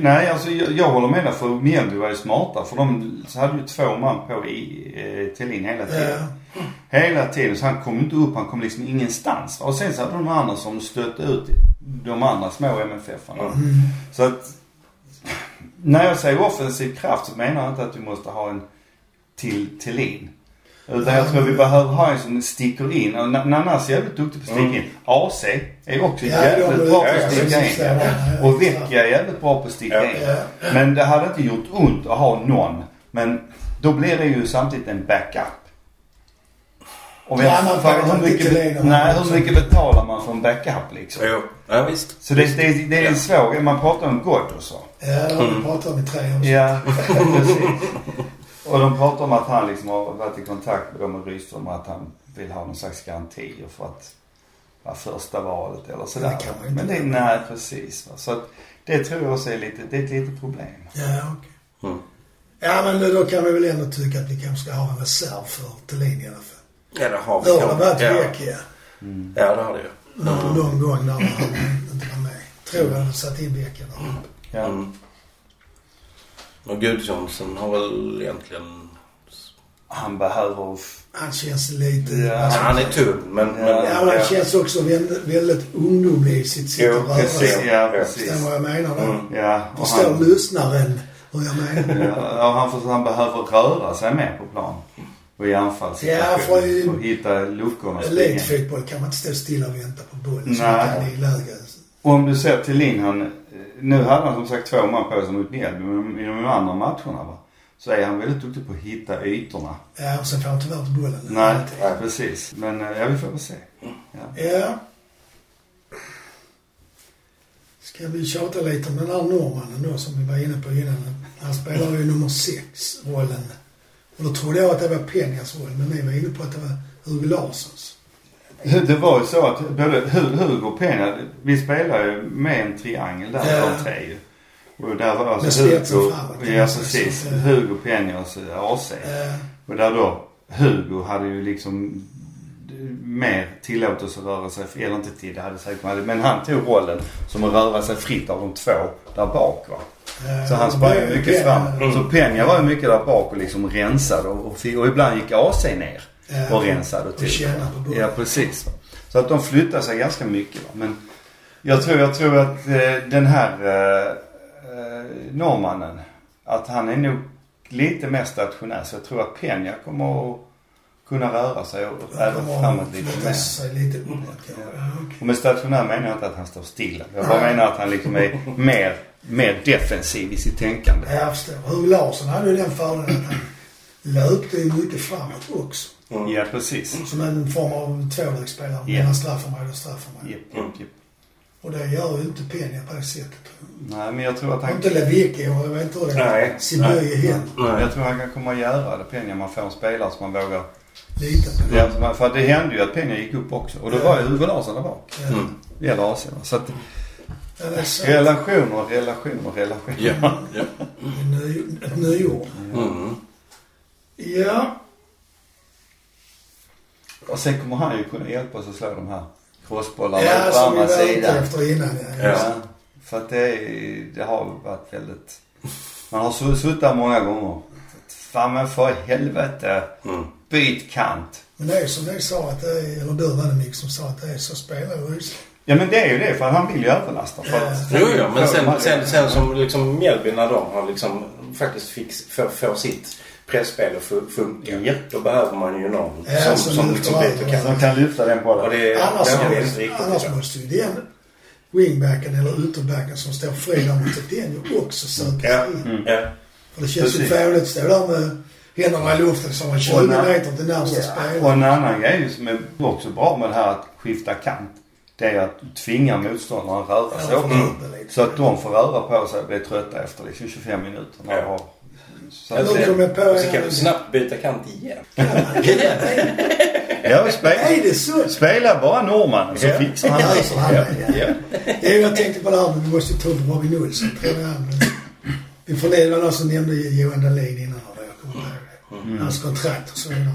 nej alltså jag, jag håller med dig för Mjällby var ju smarta för de hade ju två man på i eh, Thelin hela tiden. Ja. Hela tiden så han kom inte upp, han kom liksom ingenstans. Och sen så hade de andra som stötte ut de andra små MFF-arna. Mm. Så att när jag säger offensiv kraft så menar jag inte att du måste ha en till Thelin. Utan jag tror vi behöver ha en som sticker in. Och Na- Nanas är jävligt duktig på att sticka in. AC är också Ja, jävligt bra på att sticka in. Och Vecchia är jävligt bra på att sticka Ja. in. Ja. Men det hade inte gjort ont att ha någon. Men då blir det ju samtidigt en backup. Och Ja, man får för hur, inte mycket, och nej, hur mycket betalar man för en backup liksom? Jo. Ja, visst. Så det, det, det är en svår Man pratar om Ghoddos va? Ja, det har vi Mm. pratat om i tre år. Ja, [LAUGHS] precis. Och de pratar om att han liksom har varit i kontakt med dem och Rydström och att han vill ha någon slags garantier för att vara första valet eller sådär. Det kan man inte Men det nej precis. Va? Så att det tror jag också är lite, det är ett litet problem. Ja, okej. Mm. Ja, men då kan vi väl ändå tycka att vi kanske ska ha en reserv för Thelin i alla fall. Ja, det har vi. Det varit ja. Vecchia. ja, det har det ju. Någon, någon gång när han inte var med. Tror jag hade satt in Vecchia där uppe. Ja. Mm. Och Gudjonsson har väl egentligen... Han behöver... Han känns lite... Ja, Ja, han är tunn, men... men Ja, Ja, han känns också väldigt, väldigt ungdomlig i sitt sätt att röra sig. ja Ja. precis. Förstår vad jag menar då? Mm. Ja, och Förstår han, lyssnaren hur jag menar? ja, och han, får, han behöver röra sig mer på plan. Och i anfallssituation. Ja, för och hitta luckorna och springa. Elitfotboll kan man inte stå stilla och vänta på bollen man kan i läge. Om du ser till Lin, han, nu hade han som sagt två man på sig mot Mjällby, men i de andra matcherna va, så är han väldigt duktig på att hitta ytorna. Ja, och sen får han tyvärr inte bollen. Nej, Nej. precis. Men eh, ja, vi får väl se. Ja. Ja. Ska vi tjata lite om den här norrmannen då som vi var inne på innan. Han spelar ju nummer sex, rollen. Och då trodde jag att det var Penjas roll, men ni var inne på att det var Hugo Larssons. Det var ju så att både Hu- Hugo och Peña, vi spelar ju med en triangel där, Ja. de tre ju. Och där var alltså Hugo, framåt, ja precis, Hugo Peña och så AC. Eh, Och där då, Hugo hade ju liksom mer tillåtelse att röra sig, eller inte till, det hade säkert varit, men han tog rollen som att röra sig fritt av de två där bak va. eh, Så han sprang ju mycket Penja- fram. Så Peña var ju mycket där bak och liksom rensade och, och, och ibland gick AC ner eh, och rensade och Och till. känna på. Ja precis. Så att de flyttar sig ganska mycket va. Men jag tror, jag tror att eh, den här eh, eh, norrmannen, att han är nog lite mer stationär. Så jag tror att Peña kommer att kunna röra sig och även framåt att lite mer. sig lite uppåt. Ja. Och med stationär menar jag inte att han står stilla. Jag bara menar att han liksom är mer, mer defensiv i sitt tänkande. Ja, jag förstår. Hugo Larsson hade ju den fördelen att han löpte ju mycket framåt också. Mm. Ja, precis. Som en form av tvåvägsspelare Ja. mellan straffområde och straffområde. Japp, japp, japp. Och det gör ju inte Peña på det sättet. Nej, men jag tror att han... Inte Lewicki och jag vet inte hur det Nej. Sibuye heller. Nej. Jag tror han kan komma att göra det, Peña, man får en spelare som man vågar... Lite på. Ja, som för det hände ju att Peña gick upp också. Och då var ju Hugo Larsson där bak. Ja. Mm. Det gäller va. Så att Ja, relationer, relationer, relationer. Ja. ja. [LAUGHS] Ny- Ett nyord. Mm. Ja. Och sen kommer han ju kunna hjälpa oss att slå de här crossbollarna Ja, på som vi andra var ute sidan. efter innan. Ja. Ja. Ja, för att det, är- det har varit väldigt... Man har su- suttit där många gånger. Fan men för helvete. Mm. Byt kant. Men det är som ni sa att det är, eller du var det Nick som sa att det är så spelar ju Ryssland. Ja men det är ju det för han vill ju överlasta. För att, Jo, ja, men för sen, sen, sen som liksom Mjällby när de har liksom faktiskt fix, får, får sitt pressspel att fu- funka. Ja. Då behöver man ju någon Ja, som, som som, som byter Som kan lyfta den Och bollen. det, Annars, det är måste, riktigt annars idag. måste ju den wingbacken eller ytterbacken som står fri där mot Tenjo också söka Ja. sig in. Mm. Ja. För det känns ju fånigt att stå där med händerna i luften som en 20 Och när- meter till närmsta Och spelare. en annan grej som är också bra med det här att skifta kant. Det är att du tvingar motståndaren att röra sig Ja, också. Så att de får röra på sig och bli trötta efter liksom 25 minuter. När Ja. har, så Ja, att, det- jag på Och så kan en- du snabbt byta kant igen. ja, Är spela, det så? spela bara norrmannen så Ja. fixar han Ja, det. är, ja. Ja. Jo, jag tänkte på det här, men vi måste ta upp Robin Olsson. Tror jag. Vi får det var någon som nämnde Johan Dahlin innan och jag kommer ihåg det. Hans kontrakt och så vidare.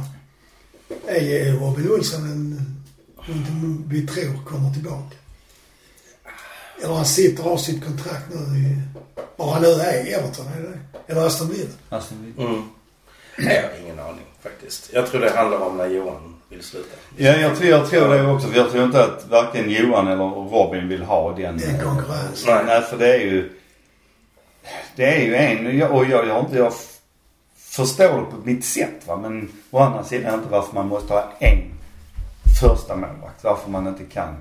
Är Robin Olsson en, någonting vi tror kommer tillbaka? Eller han sitter och har sitt kontrakt nu i... Var han nu är Everton, är det det? Eller Aston Villa? Aston Villa. Mm. Nej, jag har ingen aning faktiskt. Jag tror det handlar om när Johan vill sluta. Ja, jag tror, jag tror det också. För jag tror inte att varken Johan eller Robin vill ha den. Det är konkurrens. Nej, nej för det är ju... Det är ju en, jag- och jag, jag inte, jag förstår det på mitt sätt va. Men å andra sidan inte varför man måste ha en första målvakt. Varför man inte kan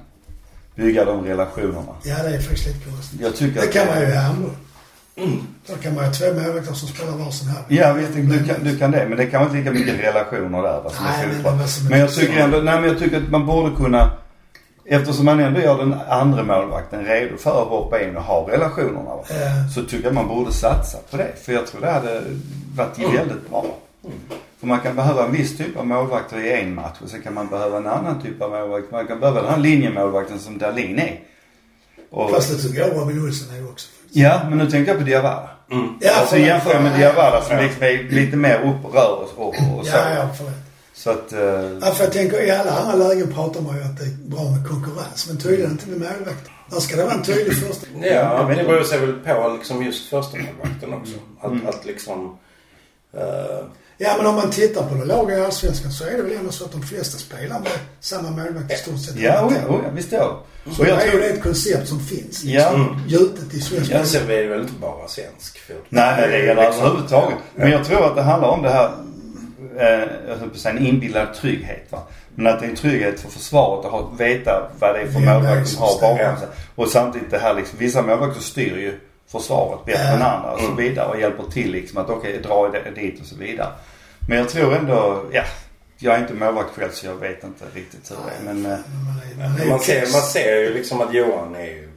bygga de relationerna. Ja, det är faktiskt lite konstigt. Jag tycker Det kan man ju i handboll. Då kan man ha två målvakter som spelar varsin halv. Ja visst, du kan, du kan det. Men det kan inte lika mycket relationer där va, som Nej, i men det Men jag tycker ändå, nej men jag tycker att man borde kunna Eftersom man ändå gör den andra målvakten redo för att hoppa in och ha relationerna. Ja. Så tycker jag man borde satsa på det. För jag tror det hade varit väldigt bra. För man kan behöva en viss typ av målvakter i en match och sen kan man behöva en annan typ av målvakt. Man kan behöva den här linjemålvakten som Dahlin är. Och, Fast det tycker jag Robin Olsson är också. ja, men nu tänker jag på Diawara. Mm. Ja, Alltså jämför med Ja, Diawara som liksom är lite mer upp och och, och, och så. Ja, ja, förlåt. Så att, eh, Ja, för jag tänker i alla andra lägen pratar man ju att det är bra med konkurrens. Men tydligen inte med målvakter. Där ska det vara en tydlig första. Ja, men det beror sig väl på liksom just första målvakten också. Att, Mm. att liksom... eh, Ja, men om man tittar på det laget i Allsvenskan så är det väl ändå så att de flesta spelar med samma målvakt i stort sett. ja, oh ja, oh ja, visst ja. Så Och jag det är ju tror, det ett koncept som finns. ja. Mm. Gjutet i svensk ja, sen är det väl inte bara svensk fotboll. Nej, nej, det gäller Liksom- överhuvudtaget. Men jag tror att det handlar om det här, eh, jag höll på att säga en inbillad trygghet va. Men att det är en trygghet för försvaret att ha, veta vad det är för målvakt som har bakom sig. Och samtidigt det här liksom, vissa målvakter styr ju försvaret bättre än andra och så Mm. vidare och hjälper till liksom att okej, dra det- dit och så vidare. Men jag tror ändå, ja. Jag är inte målvakt själv så jag vet inte riktigt hur det är. Men eh, Man är, man ser, man ser ju liksom att Johan är ju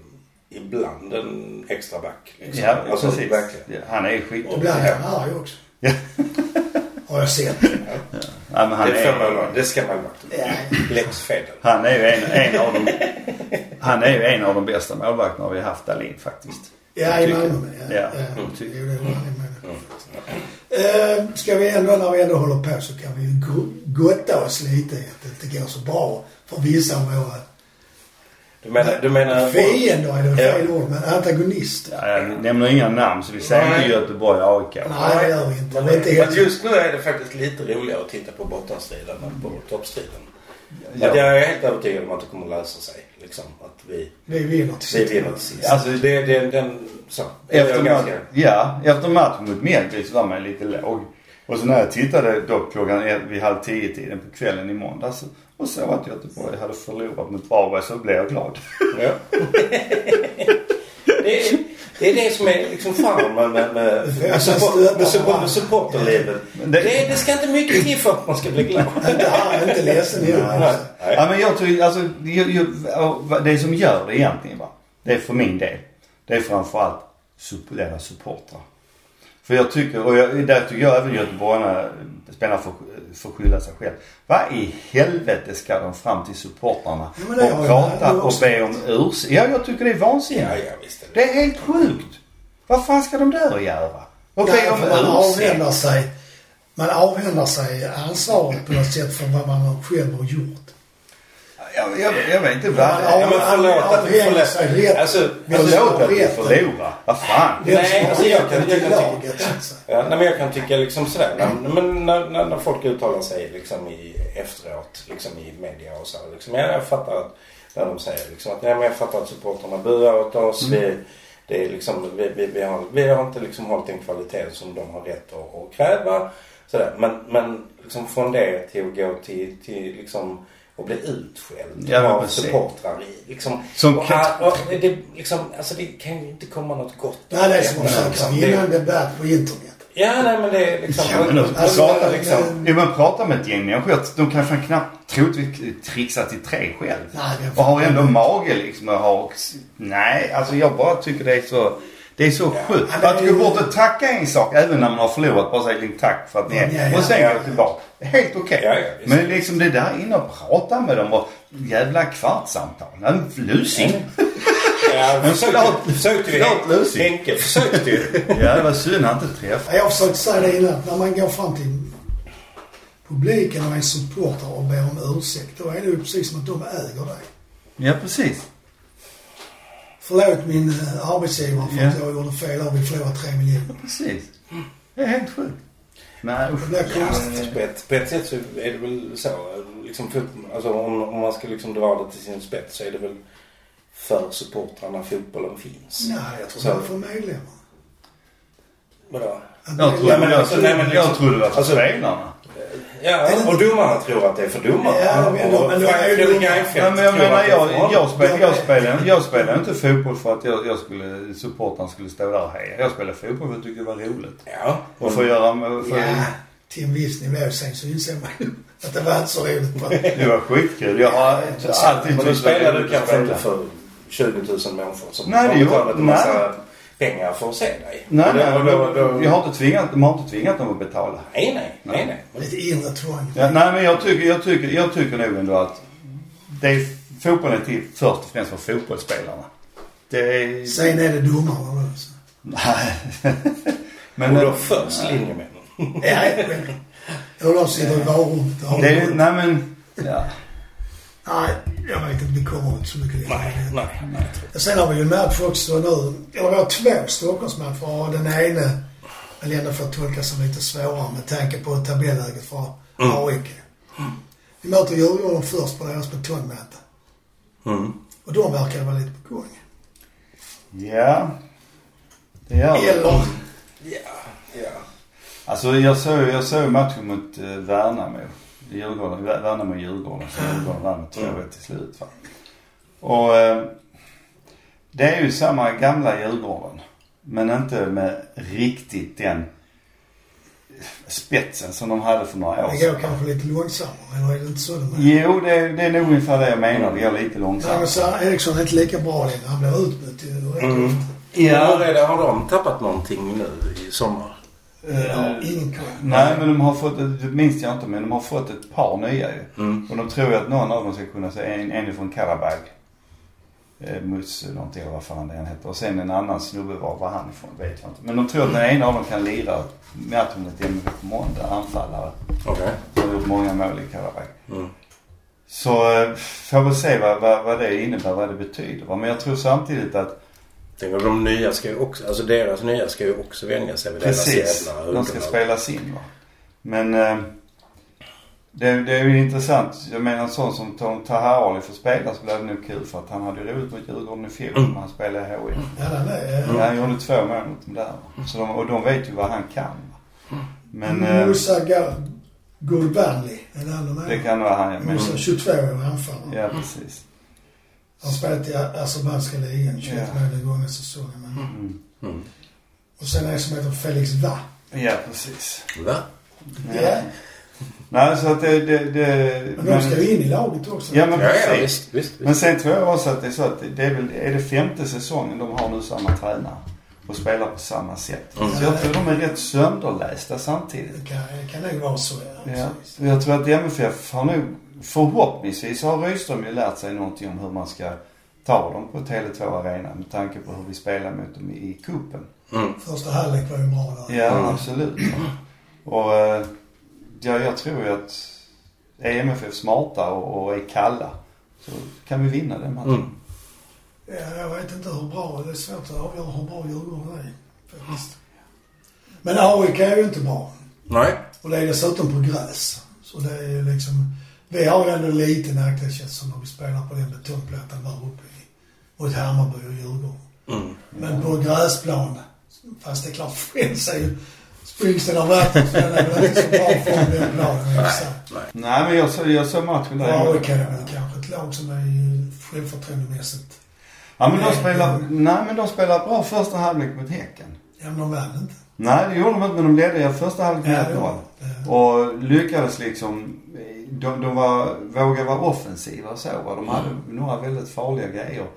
ibland en extra back. Liksom. ja, alltså, precis. verkligen. Ja, han är ju skit. Ibland är han arg också. [LAUGHS] Ja. Har jag sett. Ja, men han Det, är målvakt. det ska målvakten Ja. Lex Fedel. han är ju en, en av de, han är ju en av de bästa målvakterna vi har haft Dahlin faktiskt. Ja, i Malmö med. Ja, Ja. ja. Jo, det håller jag med om. Eh, Ska vi ändå, när vi ändå håller på så kan vi ju go- gotta oss lite att det inte går så bra för vissa av våra Du menar... Du menar fiender är det Ja. fel ord, men antagonister. Ja, jag nämner inga namn så vi säger inte Göteborg AIK. Nej, det gör vi inte. Men, inte men just nu är det faktiskt lite roligare att titta på bottenstriden än på toppstriden. Ja. Att jag är helt övertygad om att det kommer lösa sig. Liksom, att vi, Vi vinner till vi sist. vinner till sist. Alltså- det, det, den, så. Efter, ganska... ja, efter matchen mot Mjällby så var man lite låg. Och så när jag tittade dock klockan vid halv tio tiden på kvällen i måndags och såg att Göteborg hade förlorat mot Varberg så blev jag glad. Ja. [LAUGHS] det, är, det är det som är liksom farmen med, med, är med, support, med, support, med supporterlivet. Men Det, det- det, ska inte mycket till för att man ska bli glad. [LAUGHS] Inte arg, inte ledsen Nej. Ja men jag tror alltså, jag, jag, det som gör det egentligen va. Det är för min del. Det är framförallt deras supportrar. För jag tycker, och jag, där tycker jag även göteborgarna, spelarna får, får skylla sig själv. Vad i helvete ska de fram till supportrarna Ja, och prata och be om ursäkt? Ja jag tycker det är vansinnigt. Ja, ja, visst är det. Det är helt sjukt. Vad fan ska de där göra? Och be Nej, om man avhänder ursäkt? sig, man avhänder sig ansvaret på något sätt för vad man själv har gjort. Jag, jag, jag vet inte vad... Ja, Ja, men förlåt att vi rätt. Alltså, Förlåt att vi förlorar. Vad fan. Nej, alltså, jag kan- jag säga. Ja, nej, men jag kan tycka liksom sådär. När, men när, när, när folk uttalar sig liksom i, efteråt, liksom i media och så. Liksom, ja, jag fattar att när de säger liksom att ja, men jag fattar att supporterna buar åt oss. Vi, det är liksom, vi, vi, vi, har, vi har inte liksom hållit den kvalitet som de har rätt att, att kräva. Sådär. Men, men liksom från det till att gå till, till liksom att bli utskälld Ja, av precis. supportrar. Liksom, Som och, kan- och, det, liksom, alltså, det kan ju inte komma något gott. Nej, det är som att försöka Liksom, vinna det- en debatt på internet. Ja, nej men det är liksom... Ja, men de, Alltså, prata, liksom- ja, men prata med ett gäng människor. De kan fan knappt troligtvis trixa till tre själv. Nej, det- Och har ändå mage liksom och har... Nej, alltså jag bara tycker det är så... Det är så sjukt. Ja, är Att gå bort och tacka en sak även när man har förlorat. Bara säga tack för att ni Ja, är. ja, Och sen ja. gå tillbaka. Helt okej. Ja, ja, visst. men liksom det där inne och prata med dem och jävla kvartssamtal. En lusing. Ja, [LAUGHS] försökte, försökte ju. förlåt, Lucy. Henke försökte ju. [LAUGHS] Ja, det var synd han inte träffade. Jag har försökt säga det innan. När man går fram till publiken och är supporter och ber om ursäkt. Då är det ju precis som att de äger dig. Ja, precis. Förlåt min eh, arbetsgivare för att jag gjorde fel och vi förlorade tre miljoner. Precis. Det är helt sjukt. Nej Det usch. blir Ja, konstigt. på, ett, sätt så är det väl så. Liksom, alltså, om, om man ska liksom dra det till sin spets så är det väl för supportrarna fotbollen finns. Nej, jag tror Så- det är för medlemmar. Vadå? Jag trodde, alltså, liksom- det var för alltså- spelarna. Ja, och domarna tror att det är för domarna. Ja, men och men Fredrik. Reinfeldt men jag tror menar att det är jag, för jag, spel, jag, spelar, jag spelar inte fotboll för att jag, jag skulle, supportern skulle stå där och heja. Jag spelar fotboll för att jag tyckte det var roligt. Ja. Och få göra, för, Ja, till en viss nivå. Sen så inser man ju att det var inte så roligt. På. det var skitkul. Jag har alltid Men tyckt det var spelar du att kanske inte för 20 000 människor som Nej, det en nej. Pengar för att se dig. Nej, då- nej, och då- då- jag har inte tvingat, de har inte tvingat dem att betala. Nej, nej, nej, nej. Men- Lite inre tvång. Ja, nej men jag tycker, jag tycker, jag tycker nog ändå att det är, fotbollen är till först och främst för fotbollsspelarna. Det är... Sen är det domarna då. så. Nej. [LAUGHS] men Och då först linjemännen. Ja. Och de sitter i varummet nej men, ja. Nej, jag vet inte. Vi kommer inte så mycket längre. Nej, nej, nej. Sen har vi ju en match också nu. Eller vi har två Stockholmsmatcher och den ene väl ändå får tolkas som lite svårare med tanke på tabelläget för AIK. Vi möter Djurgården först på deras betongmöte. Mm. Och de verkar vara lite på gång. Ja. Det gör det. Eller, Ja, ja. Alltså jag såg, jag såg matchen mot eh, Värnamo. Djurgården, Vär- Värnamo-Djurgården. Så [LAUGHS] Djurgården vann med 2-1 till slut va. Och eh, det är ju samma gamla Djurgården. Men inte med riktigt den spetsen som de hade för några år det sedan. går kanske lite långsammare. Eller är det inte så de är? Jo, det, är- det är nog ungefär det jag menar. Det går lite Nej, men Eriksson är inte lika bra längre. Han blir utbytt Mm. Ja. Har, det, har de tappat någonting nu i sommar? Ingen koll. Nej, men de har fått, det minns jag inte, men de har fått ett par nya ju. Mm. Och de tror ju att någon av dem ska kunna se en, en från Karabag. Eh, Mus någonting eller vad fan det än heter. Och sen en annan snubbe var, var han ifrån vet jag inte. Men de tror att den ena av dem kan lira matchen mot MFF på måndag, anfallare. Okej. Har gjort många mål i Karabag. Mm. Så eh, får vi se vad, vad, vad det innebär, vad det betyder. Men jag tror samtidigt att Tänk om de nya ska ju också, alltså deras nya ska ju också vänja sig vid Precis. deras jävla De ska spelas in va. Men eh, det, det är ju intressant. Jag menar en sån som Tom Taha Ali får spela så blir det nog kul för att han hade ju roligt mot Djurgården i fjol Mm. när han spelade i HIF. Ja. Ja, han gjorde två mål mot dem där. Så de, och de vet ju vad han kan. va. Men eh, Musa Ga- Gulbanli. Är det kan vara han ja. Men, Musa, 22 år anfallare. ja precis. Han spelat i Azerbajdzjanska ligan. 21 Ja. mål den gångna säsongen. Men... Mm. Mm. Och sen är det som heter Felix Va. Ja precis. Va? Ja. Nej så att det, det, det Men de ska ju in i laget också. Ja men Ja, ja, precis. visst, visst. Men sen tror jag också att det är så att det är väl, är det femte säsongen de har nu samma tränare och spelar på samma sätt. Mm. Så jag tror de är rätt sönderlästa samtidigt. Det kan, det kan nog vara så, ja. Ja. jag tror att MFF har nog, förhoppningsvis har Rydström ju lärt sig någonting om hur man ska ta dem på Tele2 Arena med tanke på hur vi spelar mot dem i kuppen. Mm. Första halvlek var ju bra där. Ja, Mm. absolut. Och eh, ja, jag tror ju att är MFF smarta och, och är kalla så kan vi vinna den matchen. Mm. Ja, jag vet inte hur bra. Det är svårt att avgöra hur bra Djurgården är. Faktiskt. Men AIK är ju inte bra. Nej. Och det är dessutom på gräs. Så det är ju liksom... Vi har ju ändå lite nackdelskänsla när vi spelar på den betongplattan där uppe i, mot Hammarby och Djurgården. Mm. Men på gräsplan, fast det är klart Friends är ju... Springsteen har varit där, så den är väl inte så bra från den planen. exakt. Nej. Nej men jag såg, jag matchen där. AIK är väl kanske ett lag som är ju självförtroendemässigt... Ja men de spelar, nej men de spelar bra första halvlek mot Häcken. Ja, men de vann inte. Nej det gjorde de inte men de ledde första halvlek med det 1-0. var det. Och lyckades liksom, de, de var, vågade vara offensiva och så va. De hade några väldigt farliga grejer.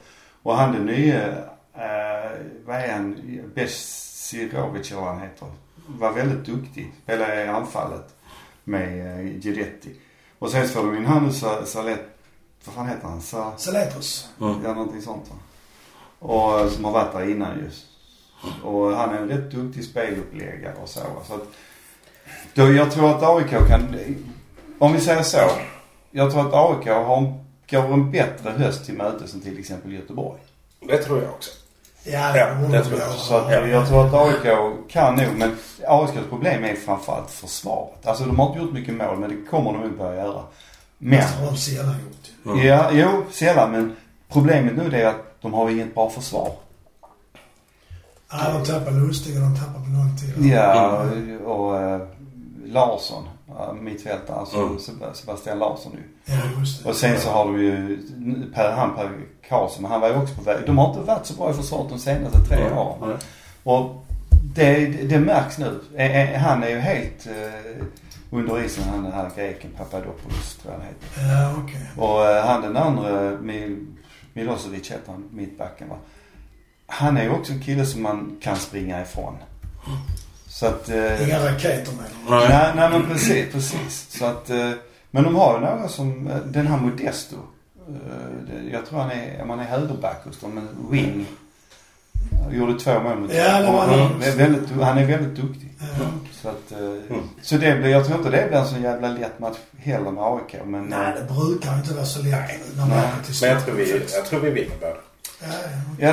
Och han den nye, eh, vad är han, Besirovic eller vad han heter. Var väldigt duktig. Spelade i anfallet med eh, Giretti. Och sen så får de in han nu Sa- Salet, vad fan heter han? Sa, Saletros. Mm. Ja, någonting sånt va. Och eh, som har varit där innan just. Och han är en rätt duktig speluppläggare och så. va. så att, då, jag tror att AIK kan, om vi säger så. Jag tror att AIK har, en- går en bättre höst till mötes än till exempel Göteborg. Det tror jag också. Ja, Ja, det tror jag. Så att, jag tror att AIK kan nog, men AIKs problem är framförallt försvaret. Alltså de har inte gjort mycket mål, men det kommer de nog börja göra. Men, Det har de sällan gjort. Mm. ja, jo, sällan, men problemet nu är att de har inget bra försvar. Ja, de tappar Lustig och de tappar på någon till. Ja, och eh, Larsson, ja, mittfältare, alltså Mm. Seb- Sebastian Larsson ju. Ja, just det. Och sen så har de ju Per, han Per Karlsson, han var ju också på väg. De har inte varit så bra i försvaret de senaste tre Mm. åren. Mm. Och det, det märks nu. Han är ju helt eh, under isen, han den här greken, Papadopoulos tror jag han heter. Ja, okej. Och eh, han den andra, Mil, Milosevic heter han, mittbacken va. Han är ju också en kille som man kan springa ifrån. Så att... Eh, Inga raketer med dem. Nej, nej men precis, precis. Så att, eh, men de har ju några som, eh, den här Modesto. eh, det- Jag tror han är, om han är högerback hos dem, men wing. Gjorde två mål mot Ja, det var han. han, är väldigt, han är väldigt duktig. Ja. Så att, eh, Mm. så det blir, jag tror inte det blir en så jävla lätt match heller med AIK. Men, Nej, det brukar inte vara så lätt när man åker till Men jag tror, vi, jag tror vi vinner båda. Ja, ja. ja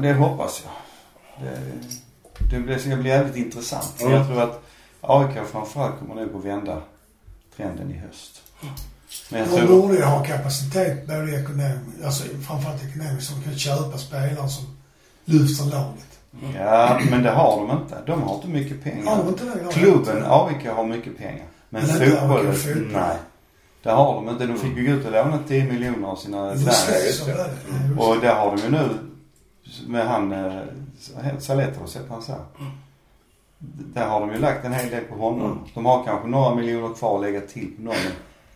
det, det hoppas jag. Det, det blir, ska bli jävligt intressant. Mm. Jag tror att AIK framförallt kommer nog att vända trenden i höst. Men jag De tror... borde ju ha kapacitet både ekonomiskt, alltså framförallt ekonomiskt, som kan köpa spelare som lyfter laget. Ja, men det har de inte. De har inte mycket pengar. Har de inte det? Klubben AIK har mycket pengar. Men, Men fotbollen, nej. Det har de inte. De fick ju gå ut och låna 10 miljoner av sina fans. det, det. det. Och det. det har de ju nu med han, eh, Saletros heter han så. Där har de ju lagt en hel del på honom. Mm. De har kanske några miljoner kvar att lägga till på någon.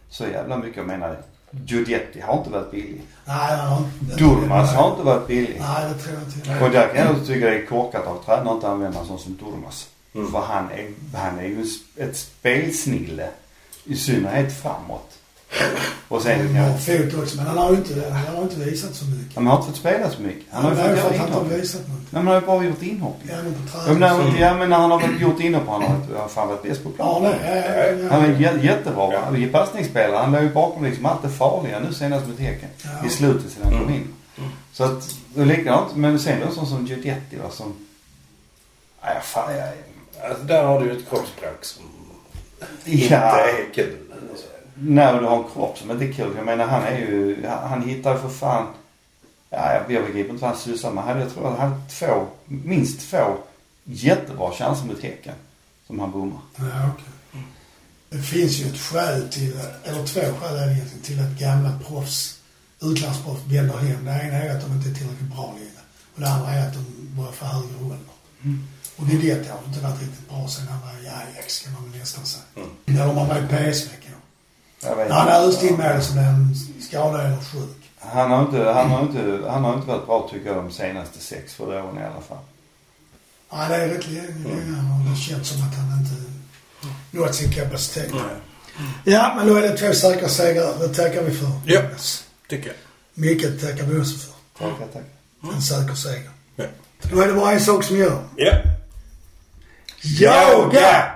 Så jävla mycket. Jag menar, Giudetti har inte varit billig. Nej, inte... Durmaz har inte varit billig. Nej, det tror jag inte. Och där kan jag tycka det är korkat av tränare att inte använda en sån som Durmaz. Mm. För han är, han är ju ett spelsnille. I synnerhet framåt. Och sen Han har jag... fot också, men han har ju inte, han har inte visat så mycket. Han har inte fått spela så mycket. Han har ju fått göra han inhopp. Nej, men han har ju bara gjort inhopp. Ja, men på Ja men, träning. ja, men när han har väl gjort inhopp han har han har fan varit bäst på Ja, plan. nej, ja, ja, ja. Han är jä- jättebra. Ja. Han är passningsspelare. Han låg ju bakom liksom allt det farliga nu senast mot Häcken. Ja. I slutet sedan han kom Mm. in. Så att, det är likadant. Men sen då sån som Giudetti va som... Nej, fan jag... Alltså, där har du ju ett kroppsspråk som Ja. inte är kul. Nej, och du har en kropp som inte är kul. Jag menar han är ju, han, hittar ju för fan, ja jag, jag begriper inte vad han sysslar med. Han, jag tror att han hade två, minst två jättebra chanser mot Häcken. Som han bommar. Ja, okej. Det finns ju ett skäl till, eller två skäl är egentligen, till att gamla proffs, utlandsproffs vänder hem. Det ena är att de inte är tillräckligt bra längre. Och det andra är att de börjar få högre ålder. Och det är det har inte varit riktigt bra sen han var i Ajax kan man väl nästan säga. Mm. Eller om han var i PSV kanske. Jag vet När han in mål som en skadad eller sjuk. Han har inte, han har inte, han har inte varit bra tycker jag de senaste sex, sju åren i alla fall. Ja, det är rätt länge. länge han har känt som att han inte nått sin kapacitet. Ja, men då är det två säkra segrar. Det tackar vi för. Ja. Tycker jag. Mycket tackar vi också för. Tackar, tackar. En säker seger. Ja. Då är det bara en sak som gör. Ja. Yoga!